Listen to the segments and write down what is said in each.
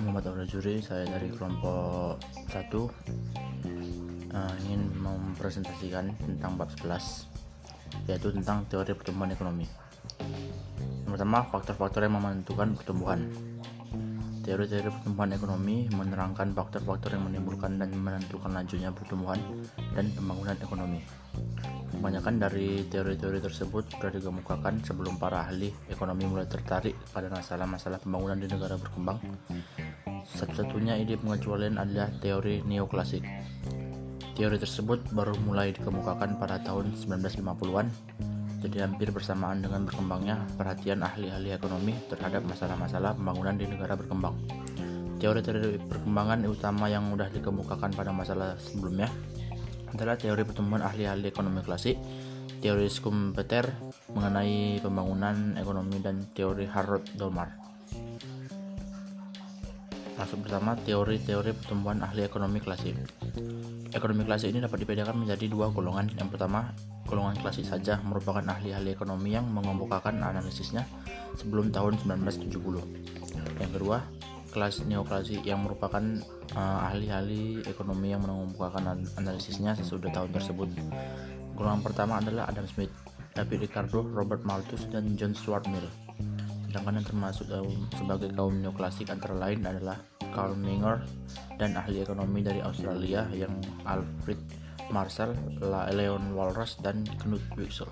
Muhammad Aurajuri, saya dari kelompok 1 uh, ingin mempresentasikan tentang bab 11 yaitu tentang teori pertumbuhan ekonomi. Yang pertama, faktor-faktor yang menentukan pertumbuhan. Teori-teori pertumbuhan ekonomi menerangkan faktor-faktor yang menimbulkan dan menentukan lajunya pertumbuhan dan pembangunan ekonomi. Kebanyakan dari teori-teori tersebut sudah dikemukakan sebelum para ahli ekonomi mulai tertarik pada masalah-masalah pembangunan di negara berkembang. Satu-satunya ide pengecualian adalah teori neoklasik. Teori tersebut baru mulai dikemukakan pada tahun 1950-an, jadi hampir bersamaan dengan berkembangnya perhatian ahli-ahli ekonomi terhadap masalah-masalah pembangunan di negara berkembang. Teori-teori perkembangan utama yang sudah dikemukakan pada masalah sebelumnya adalah teori pertumbuhan ahli-ahli ekonomi klasik, teori Schumpeter mengenai pembangunan ekonomi dan teori Harold Dolmar. Masuk pertama teori-teori pertumbuhan ahli ekonomi klasik. Ekonomi klasik ini dapat dibedakan menjadi dua golongan. Yang pertama, golongan klasik saja merupakan ahli-ahli ekonomi yang mengemukakan analisisnya sebelum tahun 1970. Yang kedua, kelas neoklasik yang merupakan uh, ahli-ahli ekonomi yang mengemukakan analisisnya sesudah tahun tersebut. Golongan pertama adalah Adam Smith, David Ricardo, Robert Malthus, dan John Stuart Mill. Sedangkan yang termasuk uh, sebagai kaum neoklasik antara lain adalah Karl Menger dan ahli ekonomi dari Australia yang Alfred Marshall, Leon Walras, dan Knut Wicksell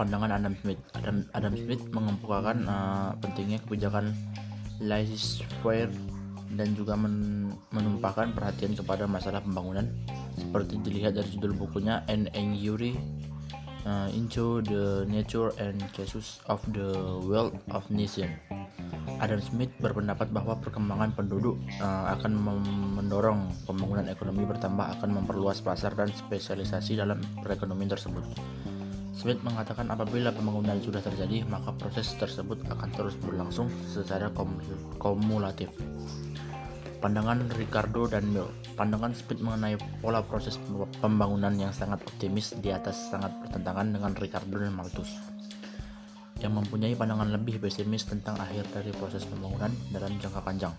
pandangan Adam Smith. Adam, Adam Smith mengemukakan uh, pentingnya kebijakan laissez-faire dan juga men, menumpahkan perhatian kepada masalah pembangunan seperti dilihat dari judul bukunya An Inquiry uh, into the Nature and Cases of the Wealth of Nation. Adam Smith berpendapat bahwa perkembangan penduduk uh, akan mendorong pembangunan ekonomi bertambah akan memperluas pasar dan spesialisasi dalam perekonomian tersebut. Smith mengatakan apabila pembangunan sudah terjadi, maka proses tersebut akan terus berlangsung secara kumulatif. Pandangan Ricardo dan Mill Pandangan Smith mengenai pola proses pembangunan yang sangat optimis di atas sangat bertentangan dengan Ricardo dan Malthus yang mempunyai pandangan lebih pesimis tentang akhir dari proses pembangunan dalam jangka panjang.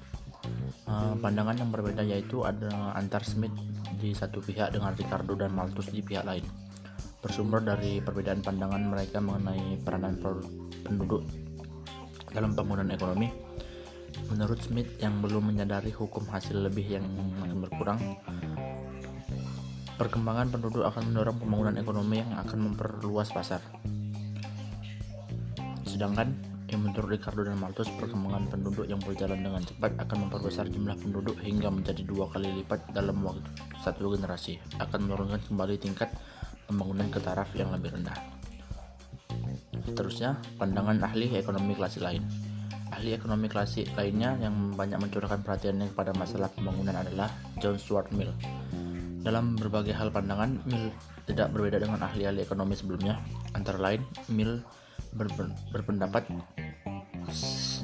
Uh, pandangan yang berbeda yaitu ada antar Smith di satu pihak dengan Ricardo dan Malthus di pihak lain bersumber dari perbedaan pandangan mereka mengenai peranan penduduk dalam pembangunan ekonomi. Menurut Smith yang belum menyadari hukum hasil lebih yang makin berkurang, perkembangan penduduk akan mendorong pembangunan ekonomi yang akan memperluas pasar. Sedangkan yang menurut Ricardo dan Malthus, perkembangan penduduk yang berjalan dengan cepat akan memperbesar jumlah penduduk hingga menjadi dua kali lipat dalam waktu satu generasi, akan menurunkan kembali tingkat pembangunan ke taraf yang lebih rendah. Seterusnya, pandangan ahli ekonomi klasik lain. Ahli ekonomi klasik lainnya yang banyak mencurahkan perhatiannya kepada masalah pembangunan adalah John Stuart Mill. Dalam berbagai hal pandangan, Mill tidak berbeda dengan ahli-ahli ekonomi sebelumnya. Antara lain, Mill ber ber berpendapat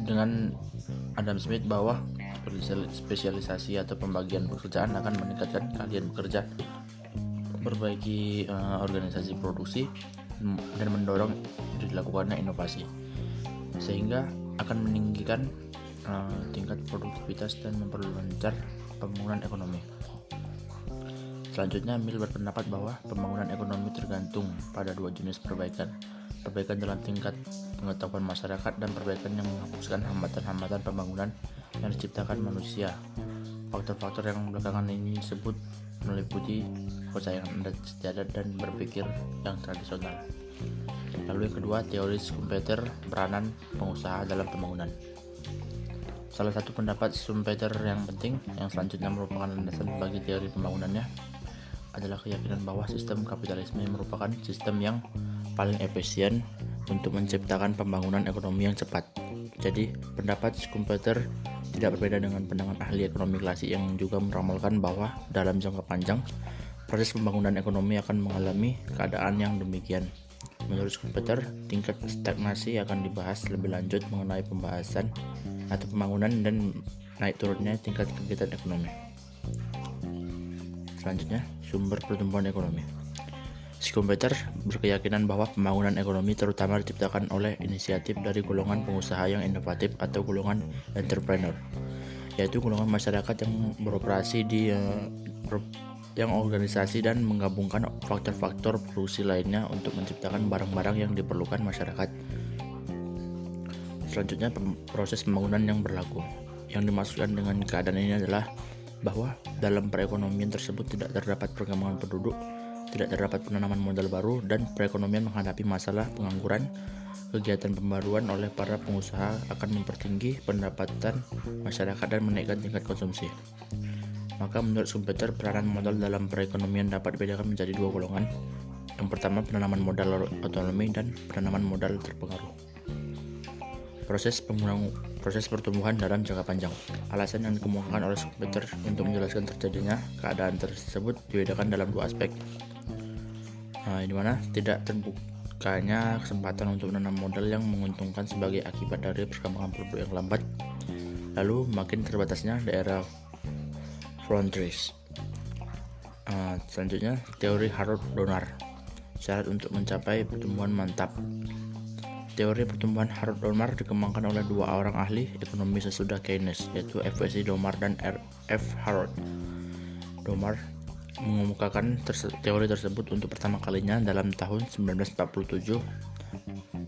dengan Adam Smith bahwa spesialisasi atau pembagian pekerjaan akan meningkatkan kalian bekerja memperbaiki uh, organisasi produksi dan mendorong dilakukannya inovasi sehingga akan meninggikan uh, tingkat produktivitas dan memperlancar pembangunan ekonomi. Selanjutnya, Mill berpendapat bahwa pembangunan ekonomi tergantung pada dua jenis perbaikan. Perbaikan dalam tingkat pengetahuan masyarakat dan perbaikan yang menghapuskan hambatan-hambatan pembangunan yang diciptakan manusia. Faktor-faktor yang belakangan ini disebut meliputi kepercayaan adat istiadat dan berpikir yang tradisional. Lalu yang kedua, teori Schumpeter peranan pengusaha dalam pembangunan. Salah satu pendapat Schumpeter yang penting yang selanjutnya merupakan landasan bagi teori pembangunannya adalah keyakinan bahwa sistem kapitalisme merupakan sistem yang paling efisien untuk menciptakan pembangunan ekonomi yang cepat. Jadi, pendapat Schumpeter tidak berbeda dengan pandangan ahli ekonomi klasik yang juga meramalkan bahwa dalam jangka panjang proses pembangunan ekonomi akan mengalami keadaan yang demikian. Menurut Schumpeter, tingkat stagnasi akan dibahas lebih lanjut mengenai pembahasan atau pembangunan dan naik turunnya tingkat kegiatan ekonomi. Selanjutnya, sumber pertumbuhan ekonomi. Schumpeter berkeyakinan bahwa pembangunan ekonomi terutama diciptakan oleh inisiatif dari golongan pengusaha yang inovatif atau golongan entrepreneur, yaitu golongan masyarakat yang beroperasi di uh, yang organisasi dan menggabungkan faktor-faktor produksi lainnya untuk menciptakan barang-barang yang diperlukan masyarakat. Selanjutnya proses pembangunan yang berlaku. Yang dimaksudkan dengan keadaan ini adalah bahwa dalam perekonomian tersebut tidak terdapat perkembangan penduduk, tidak terdapat penanaman modal baru, dan perekonomian menghadapi masalah pengangguran. Kegiatan pembaruan oleh para pengusaha akan mempertinggi pendapatan masyarakat dan menaikkan tingkat konsumsi. Maka menurut Schumpeter, peranan modal dalam perekonomian dapat dibedakan menjadi dua golongan. Yang pertama penanaman modal otonomi dan penanaman modal terpengaruh. Proses pembangunan proses pertumbuhan dalam jangka panjang. Alasan yang dikemukakan oleh Schumpeter untuk menjelaskan terjadinya keadaan tersebut dibedakan dalam dua aspek. Nah, di mana tidak terbukanya kesempatan untuk menanam modal yang menguntungkan sebagai akibat dari perkembangan produk yang lambat. Lalu makin terbatasnya daerah frontiers. Uh, selanjutnya teori Harold Donner syarat untuk mencapai pertumbuhan mantap. Teori pertumbuhan Harold Donner dikembangkan oleh dua orang ahli ekonomi sesudah Keynes yaitu F.W. Donner dan R. F. Harold. Donner mengemukakan teori tersebut untuk pertama kalinya dalam tahun 1947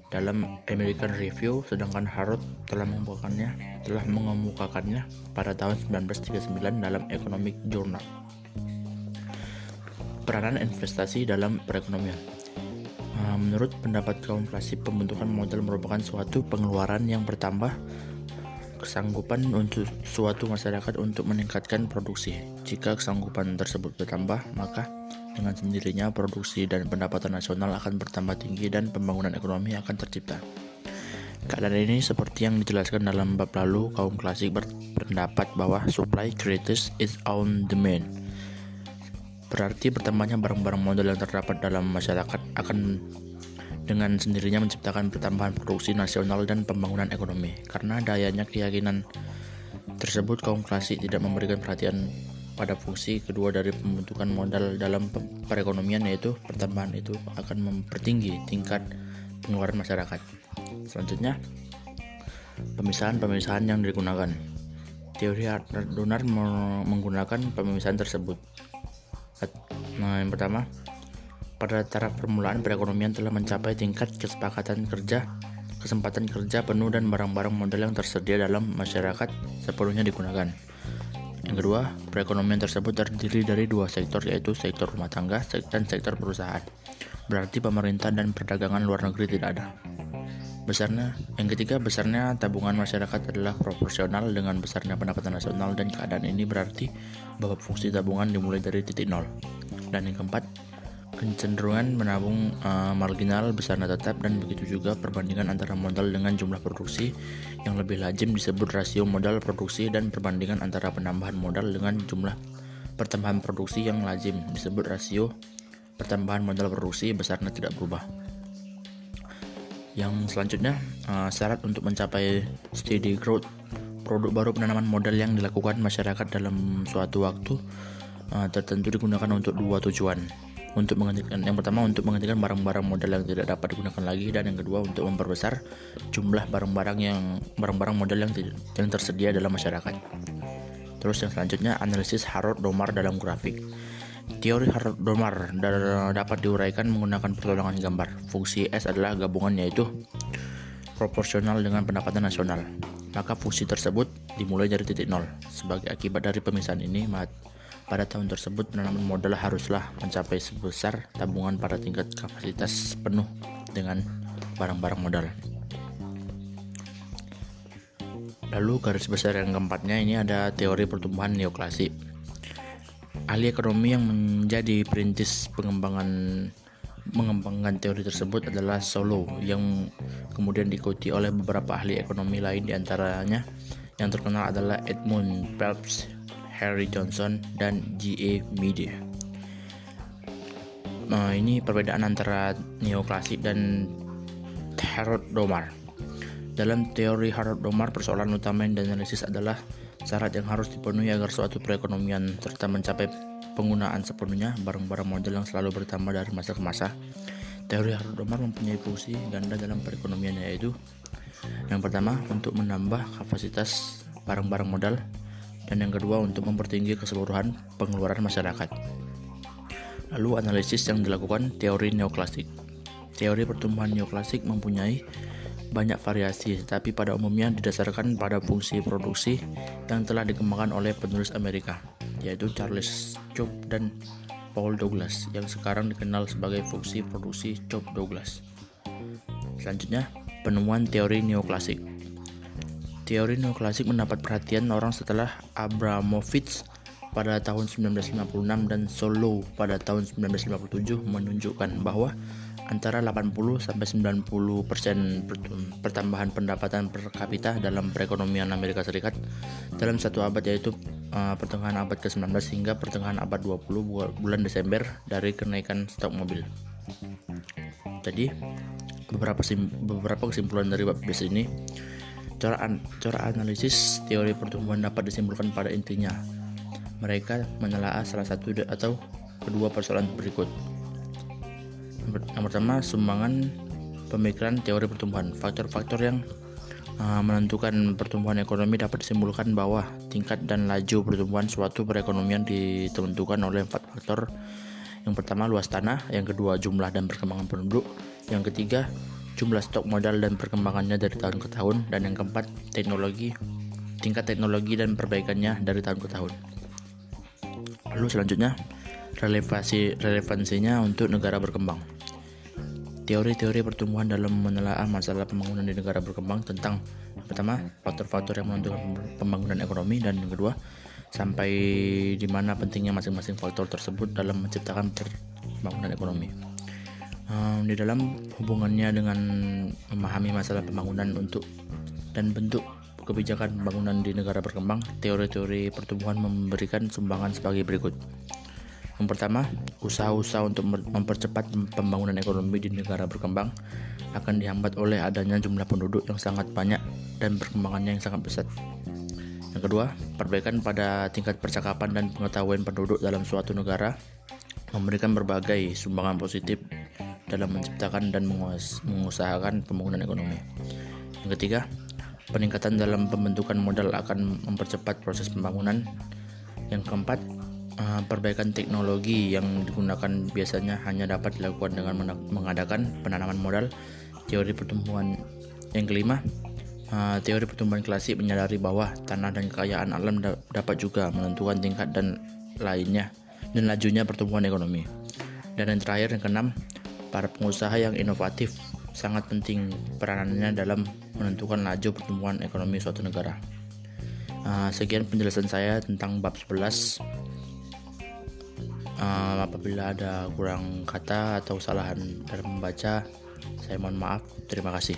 dalam American Review sedangkan Harrod telah mengemukakannya telah mengemukakannya pada tahun 1939 dalam Economic Journal. Peranan investasi dalam perekonomian. Ah, menurut pendapat kaum klasik, pembentukan modal merupakan suatu pengeluaran yang bertambah kesanggupan untuk suatu masyarakat untuk meningkatkan produksi. Jika kesanggupan tersebut bertambah, maka dengan sendirinya produksi dan pendapatan nasional akan bertambah tinggi dan pembangunan ekonomi akan tercipta. Keadaan ini seperti yang dijelaskan dalam bab lalu, kaum klasik berpendapat bahwa supply creates its own demand. Berarti bertambahnya barang-barang modal yang terdapat dalam masyarakat akan dengan sendirinya menciptakan pertambahan produksi nasional dan pembangunan ekonomi. Karena dayanya keyakinan tersebut kaum klasik tidak memberikan perhatian pada fungsi kedua dari pembentukan modal dalam perekonomian yaitu pertambahan itu akan mempertinggi tingkat pengeluaran masyarakat. Selanjutnya, pemisahan-pemisahan yang digunakan. Teori Donar menggunakan pemisahan tersebut. Nah, yang pertama, pada taraf permulaan perekonomian telah mencapai tingkat kesepakatan kerja, kesempatan kerja penuh dan barang-barang modal yang tersedia dalam masyarakat sepenuhnya digunakan. Yang kedua, perekonomian tersebut terdiri dari dua sektor yaitu sektor rumah tangga dan sektor perusahaan. Berarti pemerintah dan perdagangan luar negeri tidak ada. Besarnya, yang ketiga, besarnya tabungan masyarakat adalah proporsional dengan besarnya pendapatan nasional dan keadaan ini berarti bahwa fungsi tabungan dimulai dari titik nol. Dan yang keempat, kecenderungan menabung uh, marginal besarnya tetap dan begitu juga perbandingan antara modal dengan jumlah produksi. Yang lebih lazim disebut rasio modal produksi dan perbandingan antara penambahan modal dengan jumlah pertambahan produksi yang lazim. Disebut rasio pertambahan modal produksi besarnya tidak berubah. Yang selanjutnya uh, syarat untuk mencapai steady growth. Produk baru penanaman modal yang dilakukan masyarakat dalam suatu waktu uh, tertentu digunakan untuk dua tujuan untuk menghentikan yang pertama untuk menghentikan barang-barang modal yang tidak dapat digunakan lagi dan yang kedua untuk memperbesar jumlah barang-barang yang barang-barang modal yang yang tersedia dalam masyarakat. Terus yang selanjutnya analisis Harold Domar dalam grafik. Teori Harold Domar dapat diuraikan menggunakan pertolongan gambar. Fungsi S adalah gabungan yaitu proporsional dengan pendapatan nasional. Maka fungsi tersebut dimulai dari titik nol. Sebagai akibat dari pemisahan ini, pada tahun tersebut, penanaman modal haruslah mencapai sebesar tabungan pada tingkat kapasitas penuh dengan barang-barang modal. Lalu garis besar yang keempatnya ini ada teori pertumbuhan neoklasik. Ahli ekonomi yang menjadi perintis pengembangan mengembangkan teori tersebut adalah Solo yang kemudian diikuti oleh beberapa ahli ekonomi lain di antaranya yang terkenal adalah Edmund Phelps, Harry Johnson, dan G.A. Media. Nah, ini perbedaan antara neoklasik dan Harold Domar. Dalam teori Harold Domar, persoalan utama yang dianalisis adalah syarat yang harus dipenuhi agar suatu perekonomian serta mencapai penggunaan sepenuhnya barang-barang modal yang selalu bertambah dari masa ke masa. Teori Harold Omar mempunyai fungsi ganda dalam perekonomian yaitu yang pertama untuk menambah kapasitas barang-barang modal dan yang kedua untuk mempertinggi keseluruhan pengeluaran masyarakat. Lalu analisis yang dilakukan teori neoklasik. Teori pertumbuhan neoklasik mempunyai banyak variasi, tetapi pada umumnya didasarkan pada fungsi produksi yang telah dikembangkan oleh penulis Amerika, yaitu Charles Schwab dan Paul Douglas, yang sekarang dikenal sebagai fungsi produksi Schwab Douglas. Selanjutnya, penemuan teori neoklasik. Teori neoklasik mendapat perhatian orang setelah Abramovich pada tahun 1956 dan Solo pada tahun 1957 menunjukkan bahwa antara 80 sampai 90 persen pertambahan pendapatan per kapita dalam perekonomian Amerika Serikat dalam satu abad yaitu uh, pertengahan abad ke-19 hingga pertengahan abad 20 bulan Desember dari kenaikan stok mobil. Jadi beberapa beberapa kesimpulan dari bab ini cara an, cara analisis teori pertumbuhan dapat disimpulkan pada intinya mereka menelaah salah satu atau kedua persoalan berikut. Yang pertama, sumbangan pemikiran teori pertumbuhan. Faktor-faktor yang uh, menentukan pertumbuhan ekonomi dapat disimpulkan bahwa tingkat dan laju pertumbuhan suatu perekonomian ditentukan oleh empat faktor. Yang pertama, luas tanah. Yang kedua, jumlah dan perkembangan penduduk. Yang ketiga, jumlah stok modal dan perkembangannya dari tahun ke tahun. Dan yang keempat, teknologi, tingkat teknologi dan perbaikannya dari tahun ke tahun. Lalu selanjutnya relevansi relevansinya untuk negara berkembang. Teori-teori pertumbuhan dalam menelaah masalah pembangunan di negara berkembang tentang pertama faktor-faktor yang menentukan pembangunan ekonomi dan yang kedua sampai di mana pentingnya masing-masing faktor tersebut dalam menciptakan pembangunan ekonomi. Um, di dalam hubungannya dengan memahami masalah pembangunan untuk dan bentuk kebijakan pembangunan di negara berkembang, teori-teori pertumbuhan memberikan sumbangan sebagai berikut. Yang pertama, usaha-usaha untuk mempercepat pembangunan ekonomi di negara berkembang akan dihambat oleh adanya jumlah penduduk yang sangat banyak dan perkembangannya yang sangat pesat. Yang kedua, perbaikan pada tingkat percakapan dan pengetahuan penduduk dalam suatu negara memberikan berbagai sumbangan positif dalam menciptakan dan mengusahakan pembangunan ekonomi. Yang ketiga, Peningkatan dalam pembentukan modal akan mempercepat proses pembangunan. Yang keempat, eh, perbaikan teknologi yang digunakan biasanya hanya dapat dilakukan dengan mengadakan penanaman modal. Teori pertumbuhan yang kelima, eh, teori pertumbuhan klasik menyadari bahwa tanah dan kekayaan alam dapat juga menentukan tingkat dan lainnya dan lajunya pertumbuhan ekonomi. Dan yang terakhir yang keenam, para pengusaha yang inovatif sangat penting peranannya dalam menentukan laju pertumbuhan ekonomi suatu negara. Uh, sekian penjelasan saya tentang bab 11. Uh, ah, apabila ada kurang kata atau kesalahan dalam membaca, saya mohon maaf. Terima kasih.